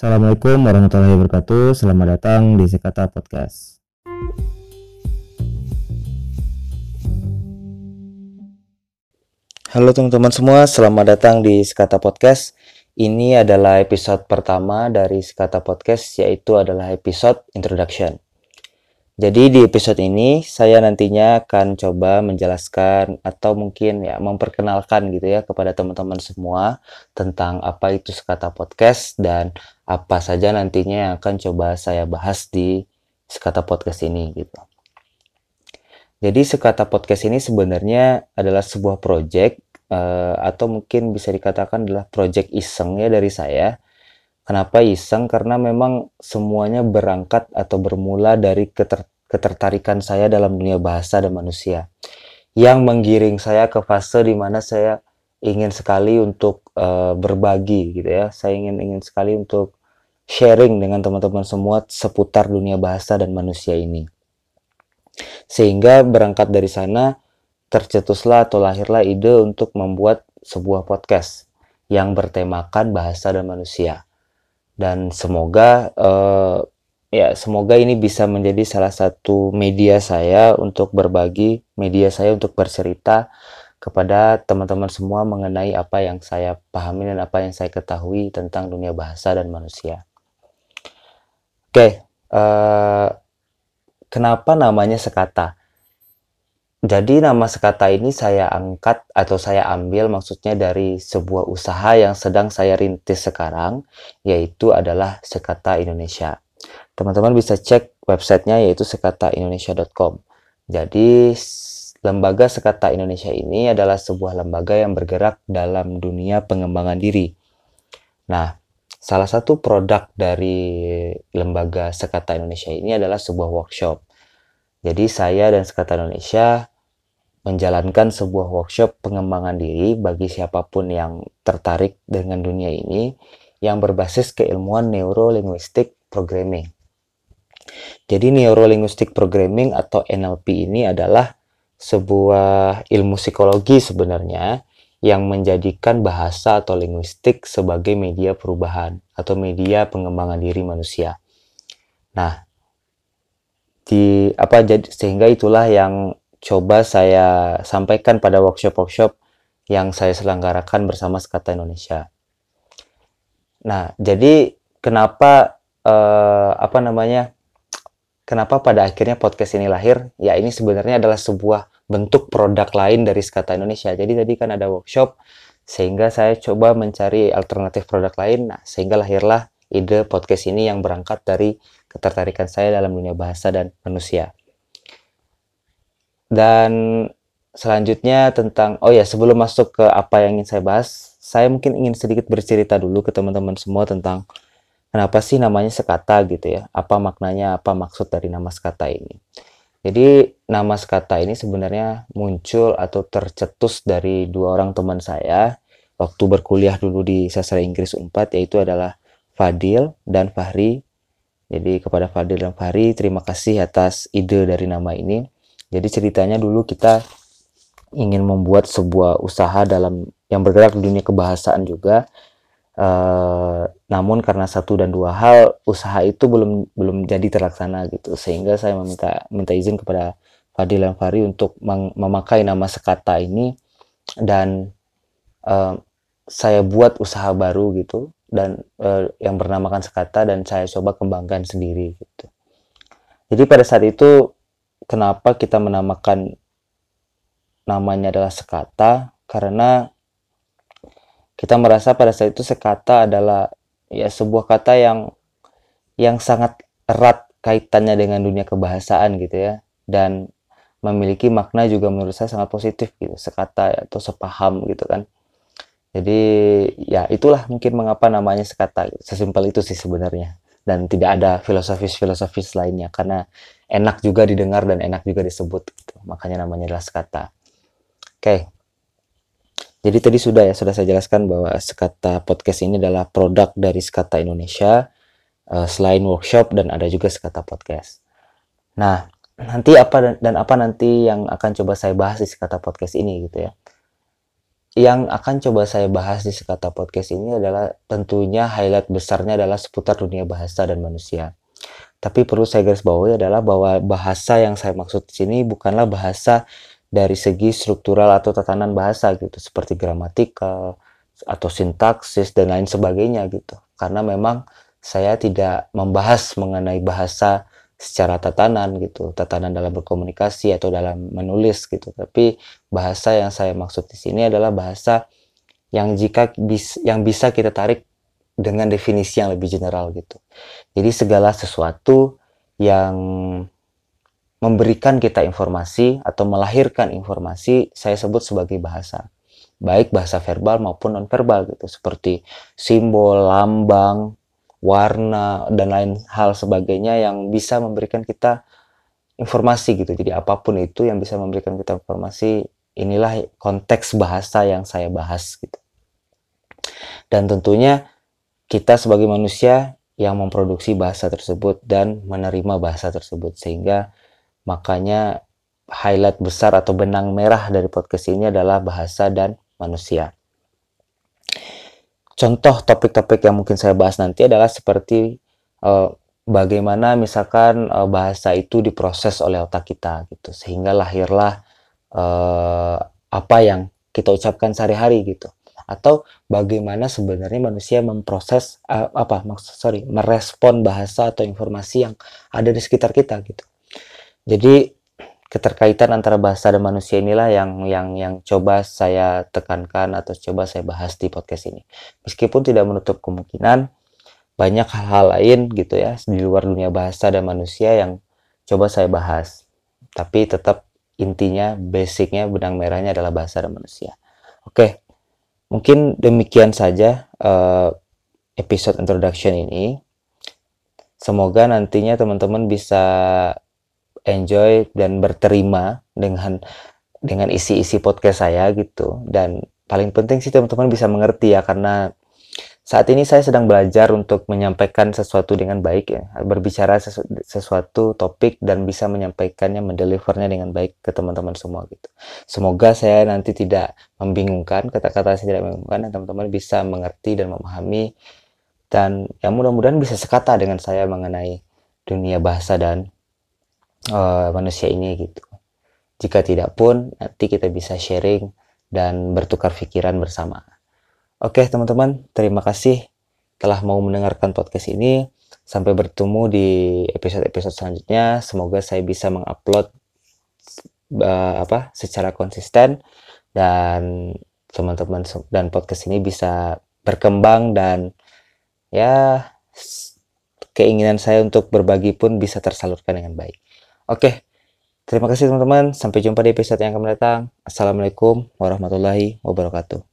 Assalamualaikum warahmatullahi wabarakatuh. Selamat datang di Sekata Podcast. Halo teman-teman semua, selamat datang di Sekata Podcast. Ini adalah episode pertama dari Sekata Podcast, yaitu adalah episode introduction. Jadi di episode ini saya nantinya akan coba menjelaskan atau mungkin ya memperkenalkan gitu ya kepada teman-teman semua tentang apa itu Sekata Podcast dan apa saja nantinya yang akan coba saya bahas di Sekata Podcast ini gitu. Jadi Sekata Podcast ini sebenarnya adalah sebuah project uh, atau mungkin bisa dikatakan adalah project iseng ya dari saya Kenapa iseng? Karena memang semuanya berangkat atau bermula dari keter ketertarikan saya dalam dunia bahasa dan manusia. Yang menggiring saya ke fase di mana saya ingin sekali untuk uh, berbagi gitu ya. Saya ingin ingin sekali untuk sharing dengan teman-teman semua seputar dunia bahasa dan manusia ini. Sehingga berangkat dari sana tercetuslah atau lahirlah ide untuk membuat sebuah podcast yang bertemakan bahasa dan manusia dan semoga uh, ya semoga ini bisa menjadi salah satu media saya untuk berbagi, media saya untuk bercerita kepada teman-teman semua mengenai apa yang saya pahami dan apa yang saya ketahui tentang dunia bahasa dan manusia. Oke, uh, kenapa namanya sekata? Jadi nama sekata ini saya angkat atau saya ambil maksudnya dari sebuah usaha yang sedang saya rintis sekarang, yaitu adalah Sekata Indonesia. Teman-teman bisa cek websitenya yaitu sekataindonesia.com. Jadi lembaga Sekata Indonesia ini adalah sebuah lembaga yang bergerak dalam dunia pengembangan diri. Nah, salah satu produk dari lembaga Sekata Indonesia ini adalah sebuah workshop. Jadi saya dan Sekata Indonesia menjalankan sebuah workshop pengembangan diri bagi siapa pun yang tertarik dengan dunia ini yang berbasis keilmuan neurolinguistik programming. Jadi neurolinguistik programming atau NLP ini adalah sebuah ilmu psikologi sebenarnya yang menjadikan bahasa atau linguistik sebagai media perubahan atau media pengembangan diri manusia. Nah, di apa jadi sehingga itulah yang coba saya sampaikan pada workshop-workshop yang saya selenggarakan bersama Sekata Indonesia. Nah, jadi kenapa eh, apa namanya? Kenapa pada akhirnya podcast ini lahir? Ya, ini sebenarnya adalah sebuah bentuk produk lain dari Sekata Indonesia. Jadi tadi kan ada workshop sehingga saya coba mencari alternatif produk lain. Nah, sehingga lahirlah ide podcast ini yang berangkat dari ketertarikan saya dalam dunia bahasa dan manusia. Dan selanjutnya tentang oh ya sebelum masuk ke apa yang ingin saya bahas, saya mungkin ingin sedikit bercerita dulu ke teman-teman semua tentang kenapa sih namanya sekata gitu ya. Apa maknanya, apa maksud dari nama sekata ini. Jadi nama sekata ini sebenarnya muncul atau tercetus dari dua orang teman saya waktu berkuliah dulu di sastra Inggris 4 yaitu adalah Fadil dan Fahri. Jadi kepada Fadil dan Fahri terima kasih atas ide dari nama ini. Jadi ceritanya dulu kita ingin membuat sebuah usaha dalam yang bergerak di dunia kebahasaan juga. Uh, namun karena satu dan dua hal usaha itu belum belum jadi terlaksana gitu sehingga saya meminta minta izin kepada Fadil dan Fari untuk memakai nama sekata ini dan uh, saya buat usaha baru gitu dan uh, yang bernamakan sekata dan saya coba kembangkan sendiri gitu. Jadi pada saat itu kenapa kita menamakan namanya adalah sekata karena kita merasa pada saat itu sekata adalah ya sebuah kata yang yang sangat erat kaitannya dengan dunia kebahasaan gitu ya dan memiliki makna juga menurut saya sangat positif gitu sekata atau sepaham gitu kan jadi ya itulah mungkin mengapa namanya sekata sesimpel itu sih sebenarnya dan tidak ada filosofis-filosofis lainnya karena enak juga didengar dan enak juga disebut gitu. Makanya namanya adalah sekata. Oke. Okay. Jadi tadi sudah ya sudah saya jelaskan bahwa sekata podcast ini adalah produk dari sekata Indonesia uh, selain workshop dan ada juga sekata podcast. Nah, nanti apa dan, dan apa nanti yang akan coba saya bahas di sekata podcast ini gitu ya. yang akan coba saya bahas di Sekata Podcast ini adalah tentunya highlight besarnya adalah seputar dunia bahasa dan manusia. Tapi perlu saya garis bawahi adalah bahwa bahasa yang saya maksud di sini bukanlah bahasa dari segi struktural atau tatanan bahasa gitu, seperti gramatikal atau sintaksis dan lain sebagainya gitu. Karena memang saya tidak membahas mengenai bahasa secara tatanan gitu, tatanan dalam berkomunikasi atau dalam menulis gitu. Tapi bahasa yang saya maksud di sini adalah bahasa yang jika bis, yang bisa kita tarik dengan definisi yang lebih general gitu. Jadi segala sesuatu yang memberikan kita informasi atau melahirkan informasi saya sebut sebagai bahasa. Baik bahasa verbal maupun nonverbal gitu seperti simbol, lambang, warna dan lain hal sebagainya yang bisa memberikan kita informasi gitu. Jadi apa pun itu yang bisa memberikan kita informasi, inilah konteks bahasa yang saya bahas gitu. Dan tentunya kita sebagai manusia yang memproduksi bahasa tersebut dan menerima bahasa tersebut sehingga makanya highlight besar atau benang merah dari podcast ini adalah bahasa dan manusia. Contoh topik-topik yang mungkin saya bahas nanti adalah seperti uh, bagaimana misalkan uh, bahasa itu diproses oleh otak kita gitu. Sehingga lahirlah uh, apa yang kita ucapkan sehari-hari gitu. Atau bagaimana sebenarnya manusia memproses uh, apa maksud sorry merespon bahasa atau informasi yang ada di sekitar kita gitu jadi keterkaitan antara bahasa dan manusia inilah yang yang yang coba saya tekankan atau coba saya bahas di podcast ini. Meskipun tidak menutup kemungkinan banyak hal-hal lain gitu ya di luar dunia bahasa dan manusia yang coba saya bahas. Tapi tetap intinya basicnya benang merahnya adalah bahasa dan manusia. Oke, mungkin demikian saja uh, episode introduction ini. Semoga nantinya teman-teman bisa enjoy dan berterima dengan dengan isi-isi podcast saya gitu. Dan paling penting sih teman-teman bisa mengerti ya karena saat ini saya sedang belajar untuk menyampaikan sesuatu dengan baik ya. Berbicara sesu sesuatu topik dan bisa menyampaikannya mendelivernya dengan baik ke teman-teman semua gitu. Semoga saya nanti tidak membingungkan kata-kata saya tidak membingungkan dan teman-teman bisa mengerti dan memahami. Dan yang mudah-mudahan bisa sekata dengan saya mengenai dunia bahasa dan uh, manusia ini gitu. Jika tidak pun nanti kita bisa sharing dan bertukar pikiran bersama. Oke teman-teman, terima kasih telah mau mendengarkan podcast ini. Sampai bertemu di episode-episode selanjutnya. Semoga saya bisa mengupload uh, apa secara konsisten dan teman-teman dan podcast ini bisa berkembang dan ya keinginan saya untuk berbagi pun bisa tersalurkan dengan baik. Oke, terima kasih teman-teman. Sampai jumpa di episode yang akan datang. Assalamualaikum warahmatullahi wabarakatuh.